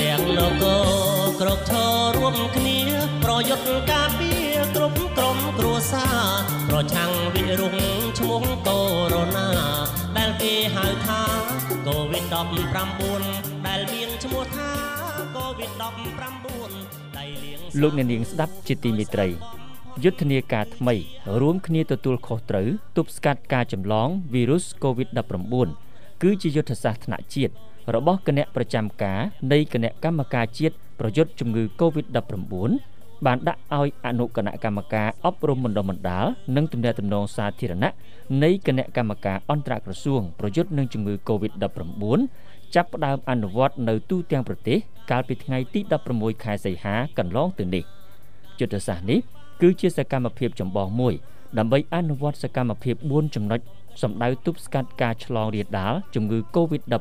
ទាំងនគរគ្រប់ឈររួមគ្នា ប្រយុទ្ធការពារគ្រប់ក្រុមគ្រួសារប្រឆាំងវិរុសឈ្មោះកូវីដ -19 ដែលគេហៅថាកូវីដ -19 ដែលមានឈ្មោះថាកូវីដ -19 ដៃលៀងលោកអ្នកនាងស្ដាប់ជាទីមេត្រីយុទ្ធនាការថ្មីរួមគ្នាទទួលខុសត្រូវទប់ស្កាត់ការចម្លងវីរុស COVID-19 គឺជាយុទ្ធសាស្ត្រថ្នាក់ជាតិ របស់គណៈប្រចាំការនៃគណៈកម្មការជាតិប្រយុទ្ធជំងឺ Covid-19 បានដាក់ឲ្យអនុគណៈកម្មការអប់រំបណ្ដុះបណ្ដាលនិងទំនាក់ទំនងសាធារណៈនៃគណៈកម្មការអន្តរក្រសួងប្រយុទ្ធនឹងជំងឺ Covid-19 ចាប់ផ្ដើមអនុវត្តនៅទូទាំងប្រទេសកាលពីថ្ងៃទី16ខែសីហាកន្លងទៅនេះយុទ្ធសាស្ត្រនេះគឺជាសកម្មភាពចម្បងមួយដើម្បីអនុវត្តសកម្មភាព4ចំណុចសម្ដៅទប់ស្កាត់ការឆ្លងរាលដាលជំងឺ Covid-19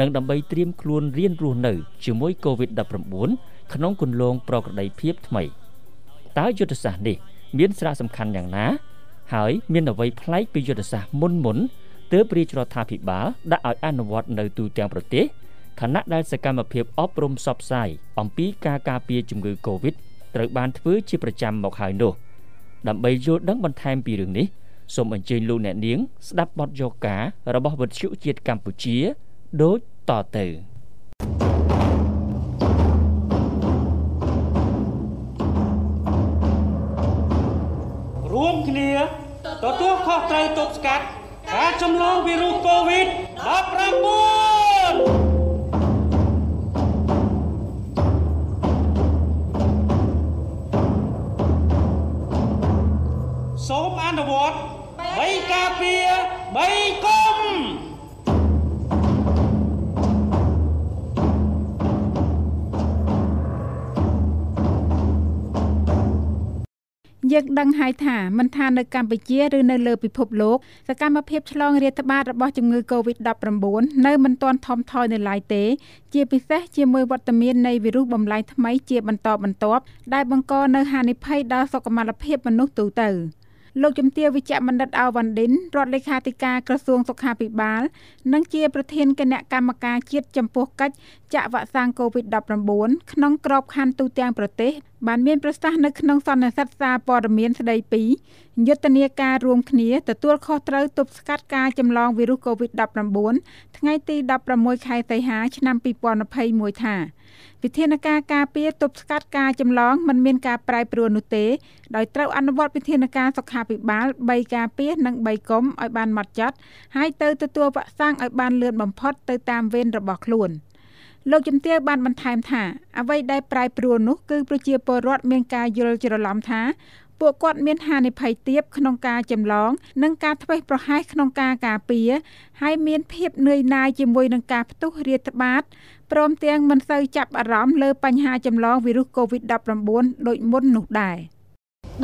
និងដើម្បីត្រៀមខ្លួនរៀនរស់នៅជាមួយ COVID-19 ក្នុងគន្លងប្រក្រតីភាពថ្មីតើយុទ្ធសាស្ត្រនេះ មានសារៈសំខាន់យ៉ាងណា ហើយមានអ្វីប្លែកពីយុទ្ធសាស្ត្រមុនមុនទើបរាជរដ្ឋាភិបាលដាក់ឲ្យអនុវត្តនៅទូទាំងប្រទេសខណៈដែលសកម្មភាពអប់រំផ្សព្វផ្សាយអំពីការការពារជំងឺ Covid ត្រូវបានធ្វើជាប្រចាំមកហើយនោះដើម្បីយល់ដឹងបន្ថែមពីរឿងនេះសូមអញ្ជើញលោកអ្នកនាង ស្ដាប់បទយកការរបស់វិទ្យុជាតិកម្ពុជា ដូចតទៅរួមគ្នាទទួលខុសត្រូវទប់ស្កាត់ការចម្លងវីរុសកូវីដ 19 យើងដឹងហើយថាមិនថានៅកម្ពុជាឬនៅលើពិភពលោកសកម្មភាពឆ្លងរាតត្បាតរបស់ជំងឺ Covid-19 នៅមិនទាន់ថមថយនៅឡើយទេ ជាពិសេសជាមួយវត្តមាននៃវីរុសបំលែងថ្មីជាបន្តបន្ទាប់ដែលបង្កនៅហានិភ័យដល់សុខុមាលភាពមនុស្សទូទៅ។ លោកជំទាវវិជ្ជបណ្ឌិតអាវ៉ាន់ឌិនរដ្ឋលេខាធិការក្រសួងសុខាភិបាល និងជាប្រធានគណៈកម្មការជាតិចំពោះកិច្ចចាក់វ៉ាក់សាំង COVID-19 ក្នុងក្របខ័ណ្ឌទូទាំងប្រទេសបានមានប្រសាសន៍នៅក្នុងសន្និសីទសារព័ត៌មានស្ដីពីយុទ្ធនាការរួមគ្នាទទួលខុសត្រូវទប់ស្កាត់ការចម្លងវីរុស COVID-19 ថ្ងៃទី16ខែសីហាឆ្នាំ2021ថាវិធានការការពារទប់ស្កាត់ការចម្លងមិនមានការប្រែប្រួលនោះទេដោយត្រូវអនុវត្តវិធានការសុខាភិបាល3ការពារនិង3កុំឲ្យបានម៉ត់ចត់ហើយទៅទទួលវ៉ាក់សាំងឲ្យបានលឿនបំផុតទៅតាមវេនរបស់ខ្លួនលោកជំទាវបានបន្ថែមថាអ្វីដែលប្រែប្រួលនោះគឺប្រជាពលរដ្ឋមានការយល់ច្រឡំថាពួកគាត់មានហានិភ័យទាបក្នុងការចម្លង និងការធ្វេសប្រហែសក្នុងការការពារហើយមានភាពនឿយណាយជាមួយនឹងការផ្ទុះរាតត្បាតព្រមទាំងមិនសូវចាប់អារម្មណ៍លើបញ្ហាចម្លងវីរុស COVID-19 ដូចមុននោះដែរ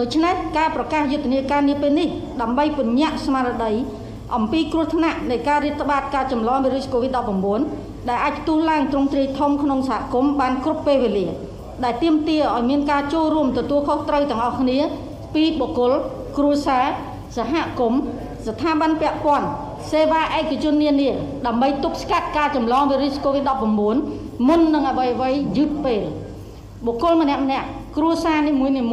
ដូច្នេះការប្រកាសយុទ្ធនាការនេះពេលនេះដើម្បីពញ្ញាក់ស្មារតីអំពីគ្រោះថ្នាក់នៃការរាតត្បាតការចម្លងវីរុស COVID-19 ដែលអាចផ្ទុះឡើងទ្រង់ទ្រាយធំក្នុងសហគមន៍បានគ្រប់ពេលវេលា ដែលទាមទារឲ្យមានការចូលរួមទទួលខុសត្រូវទាំងអស់គ្នាពីបុគ្គលគ្រួសារសហគមន៍ស្ថាប័នពាក់ព័ន្ធសេវាឯកជននានាដើម្បីទប់ស្កាត់ការចម្លងវីរុស COVID-19 មុននឹងអ្វីៗយឺតពេលបុគ្គលម្នាក់ម្នាក់គ្រួសារនីមួយនី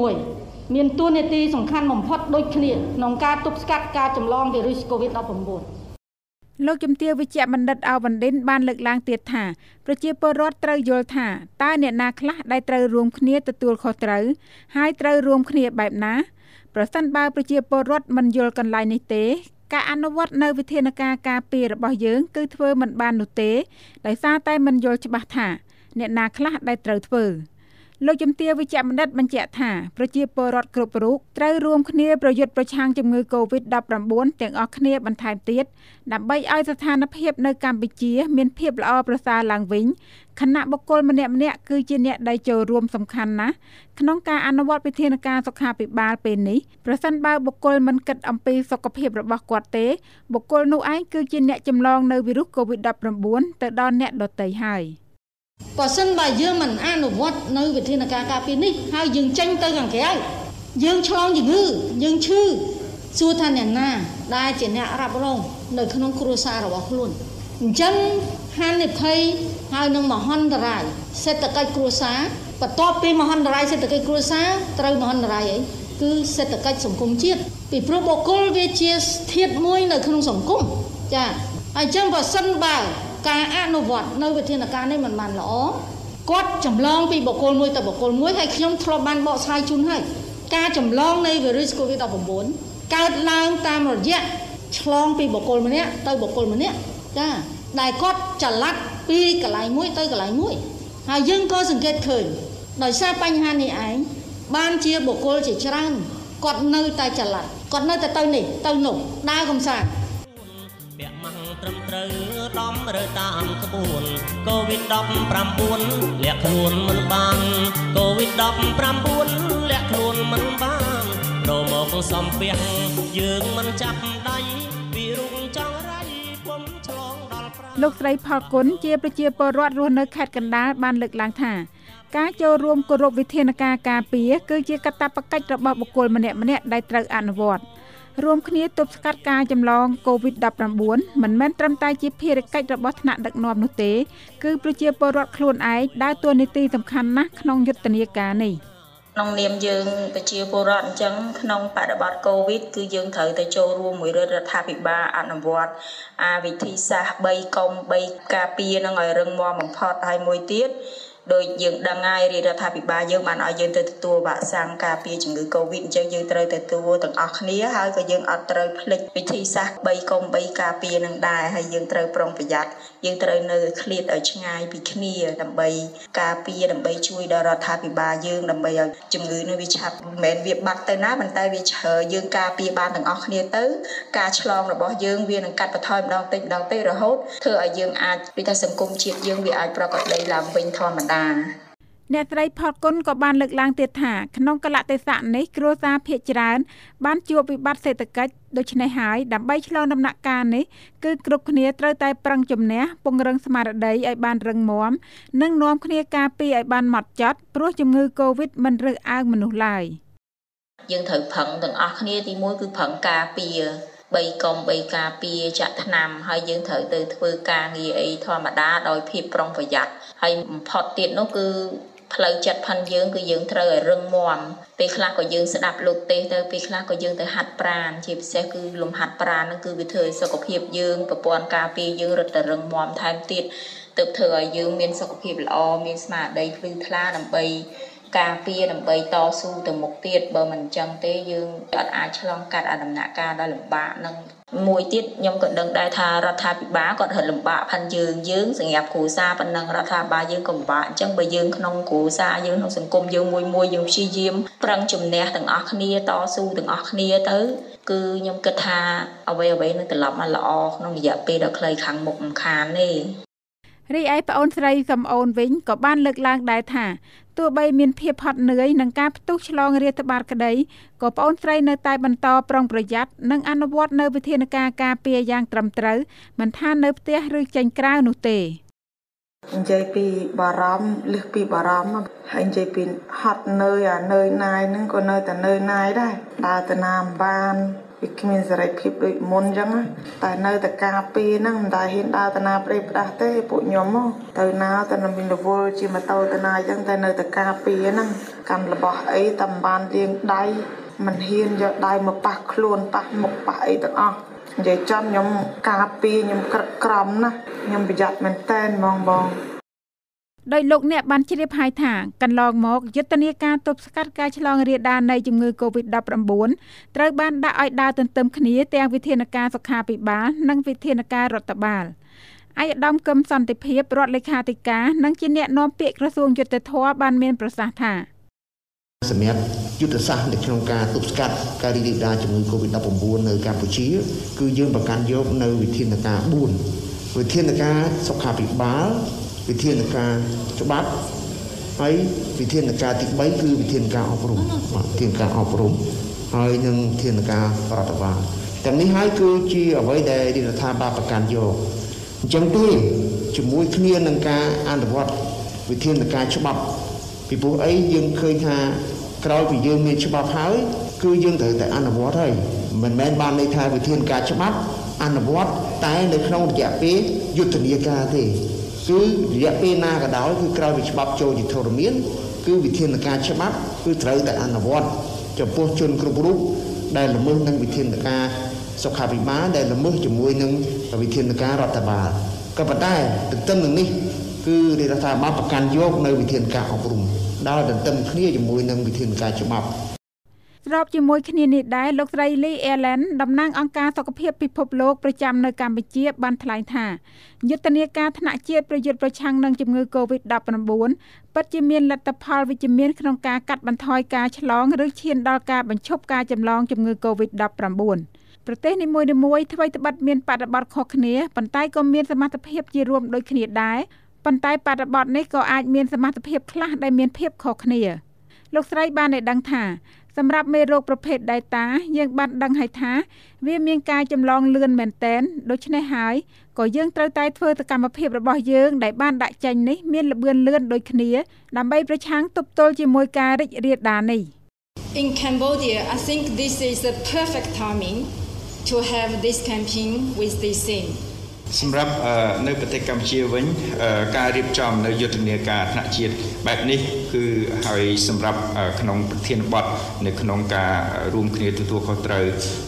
មួយមានតួនាទីសំខាន់បំផុតដូចគ្នាក្នុងការទប់ស្កាត់ការចម្លងវីរុស COVID-19 លោកជំទាវវិជ្ជបណ្ឌិតអវណ្ឌិនបានលើកឡើងទៀតថាប្រជាពលរដ្ឋត្រូវយល់ថាតើអ្នកណាខ្លះដែលត្រូវរួមគ្នាទទួលខុសត្រូវហើយត្រូវរួមគ្នាបែបណាប្រសិនបើប្រជាពលរដ្ឋមិនយល់កន្លែងនេះទេការអនុវត្តនៅវិធានការការពាររបស់យើងគឺធ្វើមិនបាននោះទេដោយសារតែមិនយល់ច្បាស់ថា អ្នកណាខ្លះដែលត្រូវធ្វើ លោកជំទាវវិជ្ជបណ្ឌិតបញ្ជាក់ថាប្រជាពលរដ្ឋគ្រប់រូបត្រូវរួមគ្នាប្រយុទ្ធប្រឆាំងជំងឺ Covid-19 ទាំងអស់គ្នាបន្ថែមទៀតដើម្បីឲ្យស្ថានភាពនៅកម្ពុជា មានភាពល្អប្រសើរឡើងវិញខណៈបុគ្គលម្នាក់ម្នាក់គឺជាអ្នកដែលចូលរួមសំខាន់ណាស់ក្នុងការអនុវត្តវិធានការសុខាភិបាលពេលនេះប្រសិនបើបុគ្គលមិនគិតអំពីសុខភាពរបស់គាត់ទេបុគ្គលនោះឯងគឺជាអ្នកចម្លងនៅវីរុស COVID-19 ទៅដល់អ្នកដទៃហើយ។ បើសិនបើយើងមិនអនុវត្តនៅវិធានការការពារនេះហើយយើងចេញទៅខាងក្រៅយើងឆ្លងជំងឺយើងឈឺសួរថាអ្នកណាដែលជាអ្នករ៉ាប់រងនៅក្នុងគ្រួសាររបស់ខ្លួនអញ្ចឹងហានិភ័យហើយនឹងមហន្តរាយសេដ្ឋកិច្ចគ្រួសារបន្ទាប់ពីមហន្តរាយសេដ្ឋកិច្ចគ្រួសារត្រូវមហន្តរាយអីគឺសេដ្ឋកិច្ចសង្គមជាតិពីព្រោះបុគ្គលវាជាធាតុមួយនៅក្នុងសង្គមចាហើយអញ្ចឹងបើសិនបើ ការអនុវត្តនៅវិធានការនេះមិនបានល្អគាត់ចម្លងពីបុគ្គលមួយទៅបុគ្គលមួយហើយខ្ញុំធ្លាប់បានបកស្រាយជូនហើយការចម្លងនៃវីរុស COVID-19 កើតឡើងតាមរយៈឆ្លងពីបុគ្គលម្នាក់ទៅបុគ្គលម្នាក់ចាដែលគាត់ចល័តពីកន្លែងមួយទៅកន្លែងមួយហើយយើងក៏សង្កេតឃើញដោយសារបញ្ហានេះឯងបានជាបុគ្គលជាច្រើនគាត់នៅតែចល័តគាត់នៅតែទៅនេះទៅនោះដើរកំសាន្តពាក់ម៉ាំង ត្រឹមត្រូវដំរើតាមក្បួនកូវីដ19 លាក់ខ្លួនមិនបានកូវីដ19 លាក់ខ្លួនមិនបានរមកសំពះយើងមិនចាប់ដៃពីរុងចង់រៃពុំឆ្លងដល់លោកស្រីផលគុណជាប្រជាពលរដ្ឋរស់នៅខេត្តកណ្ដាលបានលើកឡើងថាការចូលរួមគោរពវិធានការការពារគឺជាកាតព្វកិច្ចរបស់បុគ្គលម្នាក់ម្នាក់ដែលត្រូវអនុវត្ត រួមគ្នាទប់ស្កាត់ការចម្លង COVID-19 មិនមែនត្រឹមតែជាភារកិច្ចរបស់ថ្នាក់ដឹកនាំនោះទេ គឺប្រជាពលរដ្ឋខ្លួនឯងដើរតួនាទីសំខាន់ណាស់ក្នុងយុទ្ធនាការនេះក្នុងនាមយើងប្រជាពលរដ្ឋអញ្ចឹងក្នុងបរិបទកូវីដគឺយើងត្រូវតែចូលរួមមួយរដ្ឋាភិបាលអនុវត្តអាវិធីសាស្ត្រ3កុំ3ការពារនឹងឲ្យរឹងមាំបំផុតហើយមួយទៀត ដោយយើងដឹងហើយរាជរដ្ឋាភិបាលយើងបានឲ្យយើងទៅទទួលវ៉ាក់សាំងការពារជំងឺ Covid អញ្ចឹងយើងត្រូវទទួលទាំងអស់គ្នាហើយក៏យើងអត់ត្រូវភ្លេចវិធីសាស្ត្រ3កុំ3ការពារនឹងដែរហើយយើងត្រូវប្រុងប្រយ័ត្នយើងត្រូវនៅឃ្លាតឲ្យឆ្ងាយពីគ្នាដើម្បីការពារដើម្បីជួយដល់រដ្ឋាភិបាលយើងដើម្បីឲ្យជំងឺនេះវាឆាប់មិនមែនវាបាត់ទៅណាប៉ុន្តែវាឈើយើងការពារបានទាំងអស់គ្នាទៅការឆ្លងរបស់យើងវានឹងកាត់បន្ថយម្ដងតិចម្ដងតិចរហូតធ្វើឲ្យយើងអាចពីថាសង្គមជាតិយើងវាអាចប្រកបដីឡើងវិញធម្មតាអ្នកស្រីផលគុណក៏បានលើកឡើងទៀតថាក្នុងកលៈទេសៈនេះគ្រួសារភៀកច្រើន បានជួបវិបត្តិសេដ្ឋកិច្ចដូច្នេះហើយដើម្បីឆ្លងដំណាក់កាលនេះគឺគ្រប់គ្នាត្រូវតែប្រឹងជំនះពង្រឹងស្មារតីឲ្យបានរឹងមាំនិងនាំគ្នាការពារឲ្យបានម៉ត់ចត់ព្រោះជំងឺ Covid មិនរើសអើងមនុស្សឡើយយើងត្រូវប្រឹងទាំងអស់គ្នាទីមួយគឺប្រឹងការពារ3កុំ3ការពារចាក់ថ្នាំហើយយើងត្រូវទៅធ្វើការងារអីធម្មតាដោយភាពប្រុងប្រយ័ត្ន ហើយបំផុតទៀតនោះគឺផ្លូវចិត្តផាន់យើងគឺយើងត្រូវឲ្យរឹងមាំពេលខ្លះក៏យើងស្ដាប់លោកទេសទៅពេលខ្លះក៏យើងទៅហាត់ប្រាណជាពិសេសគឺលំហាត់ប្រាណហ្នឹងគឺវាធ្វើឲ្យសុខភាពយើងប្រព័ន្ធការពារយើងរឹតតែរឹងមាំថែមទៀតទើបធ្វើឲ្យយើងមានសុខភាពល្អមានស្មារតីភ្លឺថ្លាដើម្បីការពារដើម្បីតស៊ូទៅមុខទៀតបើមិនអញ្ចឹងទេយើងអត់អាចឆ្លងកាត់អាដំណាក់កាលដ៏លំបាកនឹង មួយទៀតខ្ញុំក៏ដឹងដែរថារដ្ឋាភិបាលគាត់រត់លំបាកផាន់យើងយើងសម្រាប់គ្រួសារប៉ុណ្ណឹងរដ្ឋាភិបាលយើងក៏លំបាកអញ្ចឹងបើយើងក្នុងគ្រួសារយើងក្នុងសង្គមយើងមួយមួយយើងព្យាយាមប្រឹងជំនះទាំងអស់គ្នាតស៊ូទាំងអស់គ្នាទៅគឺខ្ញុំគិតថាអ្វីអ្វីនឹងត្រឡប់មកល្អក្នុងរយៈពេលដ៏ខ្លីខាងមុខមិនខានទេ រីឯប្អូនស្រីសំអូនវិញក៏បានលើកឡើងដែរថាទោះបីមានភាពហត់នឿយនឹងការផ្ទុះឆ្លងរាតត្បាតក្តីក៏ប្អូនស្រីនៅតែបន្តប្រុងប្រយ័ត្ននិងអនុវត្តនៅវិធានការការពារយ៉ាងត្រឹមត្រូវមិនថានៅផ្ទះឬចេញក្រៅនោះទេនិយាយពីបារម្ភលឹះពីបារម្ភហើយនិយាយពីហត់នឿយអានឿយណាយហ្នឹងក៏នៅតែនឿយណាយដែរដើរទៅណាមិនបាន វាគ្មានសេរីភាពដូចមុនអញ្ចឹងតែនៅតែការពីហ្នឹងមិនដែលហ៊ានដើរទៅណាប្រេផ្ដាស់ទេពួកខ្ញុំទៅណាទៅមានរវល់ជាម៉ូតូទៅណាអញ្ចឹងតែនៅតែការពីហ្នឹងកាន់របស់អីតែមិនបានលាងដៃមិនហ៊ានយកដៃមកប៉ះខ្លួនប៉ះមុខប៉ះអីទាំងអស់និយាយចំខ្ញុំការពីខ្ញុំក្រឹកក្រំណាខ្ញុំប្រយ័ត្នមែនតែនហ្មងបង ដោយលោកអ្នកបានជ្រាបហើយថាកន្លងមកយុទ្ធនាការទប់ស្កាត់ការឆ្លងរាលដាលនៃជំងឺ Covid-19 ត្រូវបានដាក់ឲ្យដើរទន្ទឹមគ្នាទាំងវិធានការសុខាភិបាលនិងវិធានការរដ្ឋបាលឯកឧត្តមកឹមសន្តិភាពរដ្ឋលេខាធិការនិងជាអ្នកនាំពាក្យក្រសួងយុទ្ធភ័ពបានមានប្រសាសន៍ថាសម្រាប់យុទ្ធសាស្ត្រនៅក្នុងការទប់ស្កាត់ការរីករាលដាលជំងឺ Covid-19 នៅកម្ពុជា គឺយើងប្រកាន់យកនៅវិធានការ4វិធានការសុខាភិបាល វិធានការច្បាប់ហើយវិធានការទី3គឺវិធានការអប់រំបាទវិធានការអប់រំហើយនឹងវិធានការរដ្ឋបាលទាំងនេះហើយគឺជាអ្វីដែលរដ្ឋាភិបាលប្រកាន់យកអញ្ចឹងទេជាមួយគ្នានឹងការអនុវត្តវិធានការច្បាប់ពីព្រោះអីយើងឃើញថាក្រោយពីយើងមានច្បាប់ហើយគឺយើងត្រូវតែអនុវត្តហើយមិនមែនបានន័យថាវិធានការច្បាប់អនុវត្តតែនៅក្នុងរយៈពេលយុទ្ធនាការទេ គឺរយៈពេលណាក៏ដោយគឺក្រោយពីច្បាប់ចូលជាធរមាន គឺវិធានការច្បាប់គឺត្រូវតែអនុវត្តចំពោះជនគ្រប់រូបដែលល្មើសនឹងវិធានការសុខាភិបាលដែលល្មើសជាមួយនឹងវិធានការរដ្ឋបាលក៏ប៉ុន្តែទន្ទឹមនឹងនេះគឺរដ្ឋាភិបាលប្រកាន់យកនៅវិធានការអប់រំដោយទន្ទឹមគ្នាជាមួយនឹងវិធានការច្បាប់ ស្របជាមួយគ្នានេះដែរលោកស្រី Lee Allen តំណាងអង្គការសុខភាពពិភពលោកប្រចាំនៅកម្ពុជាបានថ្លែងថាយុទ្ធនាការថ្នាក់ជាតិប្រយុទ្ធប្រឆាំងនឹងជំងឺ Covid-19 ពិតជាមានលទ្ធផលវិជ្ជមានក្នុងការកាត់បន្ថយការឆ្លងឬឈានដល់ការបញ្ឈប់ការចម្លងជំងឺ Covid-19 ប្រទេសនីមួយៗថ្មីត្បិតមានបរិបទខុសគ្នាប៉ុន្តែក៏មានសមត្ថភាពជារួមដូចគ្នាដែរប៉ុន្តែបរិបទនេះក៏អាចមានសមត្ថភាពខ្លះដែលមានភាពខុសគ្នាលោកស្រីបានឲ្យដឹងថា សម្រាប់មេរោគប្រភេទ Delta យើងបានដឹងហើយថា វាមានការចម្លងលឿនមែនតែនដូច្នេះហើយក៏យើងត្រូវតែធ្វើសកម្មភាពរបស់យើងដែលបានដាក់ចេញនេះមានល្បឿនលឿនដូចគ្នា ដើម្បីប្រឆាំងទប់ទល់ជាមួយការរីករាលដាលនេះ In Cambodia I think this is the perfect timing to have this campaign with this theme សម្រាប់នៅប្រទេសកម្ពុជាវិញការរៀបចំនៅយុទ្ធនាការថ្នាក់ជាតិបែបនេះគឺហើយសម្រាប់ក្នុងប្រធានបទនៅក្នុងការរួមគ្នាទទួលខុសត្រូវ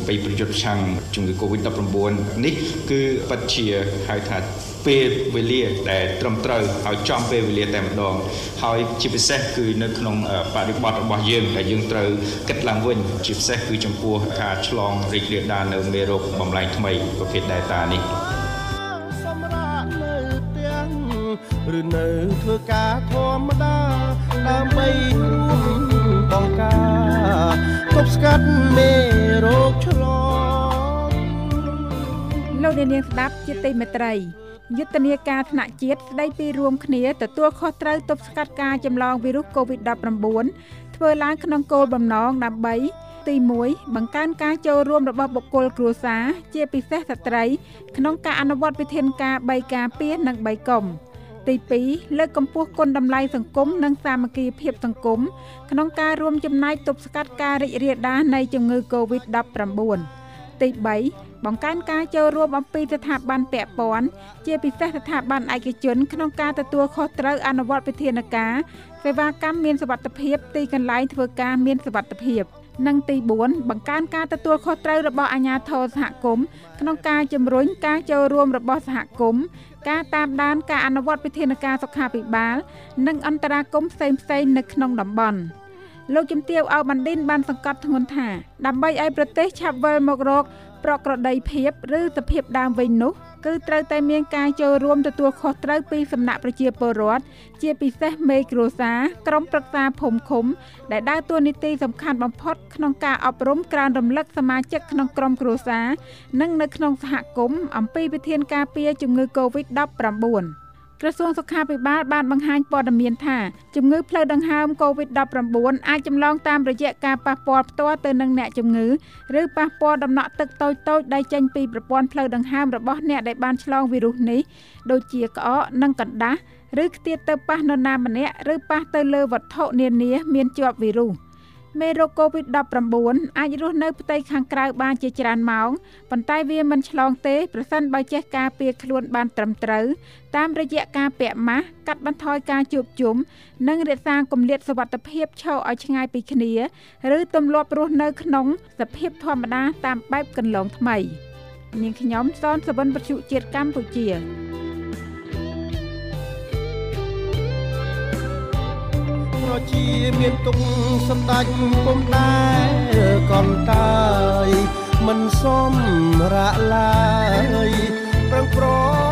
បីប្រយុទ្ធឆាំងជំងឺ Covid-19 នេះគឺពិតជាហៅថាពេលវេលាដែលត្រឹមត្រូវហើយចំពេលវេលាតែម្ដងហើយជាពិសេសគឺនៅក្នុងបរិបទរបស់យើងដែលយើងត្រូវគិតឡើងវិញជាពិសេសគឺចំពោះការឆ្លងរីករាលដាលនៅមេរោគបំលែងថ្មីប្រភេទ Delta នេះ ឬនៅធ្វើការធម្មតាដើម្បីរួមបង្ការទប់ស្កាត់មេរោគឆ្លងលោកអ្នកនាងស្ដាប់ជាទីមេត្រីយុទ្ធនាការថ្នាក់ជាតិស្ដីពីរួមគ្នាទទួលខុសត្រូវទប់ស្កាត់ការចម្លងវីរុស COVID-19 ធ្វើឡើងក្នុងគោលបំណងដើម្បីទី1បង្កើនការចូលរួមរបស់បុគ្គលគ្រួសារជាពិសេសស្ត្រីក្នុងការអនុវត្តវិធានការ3ការពារនិង3កុំ ទី2លើកកម្ពស់គុណតម្លៃសង្គមនិងសាមគ្គីភាពសង្គមក្នុងការរួមចំណែកទប់ស្កាត់ការរីករាលដាលនៃជំងឺ Covid-19 ទី3បង្កើនការចូលរួមអំពីស្ថាប័នពាក់ព័ន្ធជាពិសេសស្ថាប័នឯកជន ក្នុងការទទួលខុសត្រូវអនុវត្តវិធានការសេវាកម្មមានសុវត្ថិភាពទីកន្លែងធ្វើការមានសុវត្ថិភាព។ និងទី4បង្កើនការទទួលខុសត្រូវរបស់អាជ្ញាធរសហគមន៍ក្នុងការជំរុញការចូលរួមរបស់សហគមន៍ការតាមដានការអនុវត្តវិធានការសុខាភិបាល និងអន្តរាគមន៍ផ្សេងៗនៅក្នុងតំបន់លោកជំទាវអោបណ្ឌិនបានសង្កត់ធ្ងន់ថាដើម្បីឲ្យប្រទេសឆាប់វិលមករកប្រក្រតីភាព ឬសភាពដើមវិញនោះ គឺត្រូវតែមានការចូលរួមទទួលខុសត្រូវពីសំណាក់ប្រជាពលរដ្ឋជាពិសេសមេគ្រួសារក្រុមប្រឹក្សាភូមិឃុំ ដែលដើរតួនាទីសំខាន់បំផុតក្នុងការអប់រំក្រើនរំលឹកសមាជិកក្នុងក្រុមគ្រួសារនិងនៅក្នុងសហគមន៍អំពីវិធានការពារជំងឺ Covid-19 ក្រសួងសុខាភិបាលបានបង្ហាញព័ត៌មានថាជំងឺផ្លូវដង្ហើម COVID-19 អាចចម្លងតាមរយៈការប៉ះពាល់ផ្ទាល់ទៅនឹងអ្នកជំងឺឬប៉ះពាល់ដំណក់ទឹកតូចៗដែលចេញពីប្រព័ន្ធផ្លូវដង្ហើមរបស់អ្នកដែលបានឆ្លងវីរុសនេះដូចជាក្អកនិងកណ្ដាស់ឬខ្ទាតទៅប៉ះនរណាម្នាក់ឬប៉ះទៅលើវត្ថុនានាមានជាប់វីរុស មេរោគ COVID-19 អាចរស់នៅផ្ទៃខាងក្រៅបានជាច្រើនម៉ោងប៉ុន្តែវាមិនឆ្លងទេប្រសិនបើចេះការពារខ្លួនបានត្រឹមត្រូវតាមរយៈការពាក់ម៉ាស់កាត់បន្ថយការជួបជុំនិងរក្សាគម្លាតសុវត្ថិភាពឈរឲ្យឆ្ងាយពីគ្នា ឬទម្លាប់រស់នៅក្នុងសភាពធម្មតាតាមបែបកន្លងថ្មីនាងខ្ញុំសនសវណ្ណវិទ្យុជាតិកម្ពុជា ក៏ជាមានទុកសម្ដេចពុំដែរក៏តាយមិនសមរៈឡើយប្រឹងប្រែង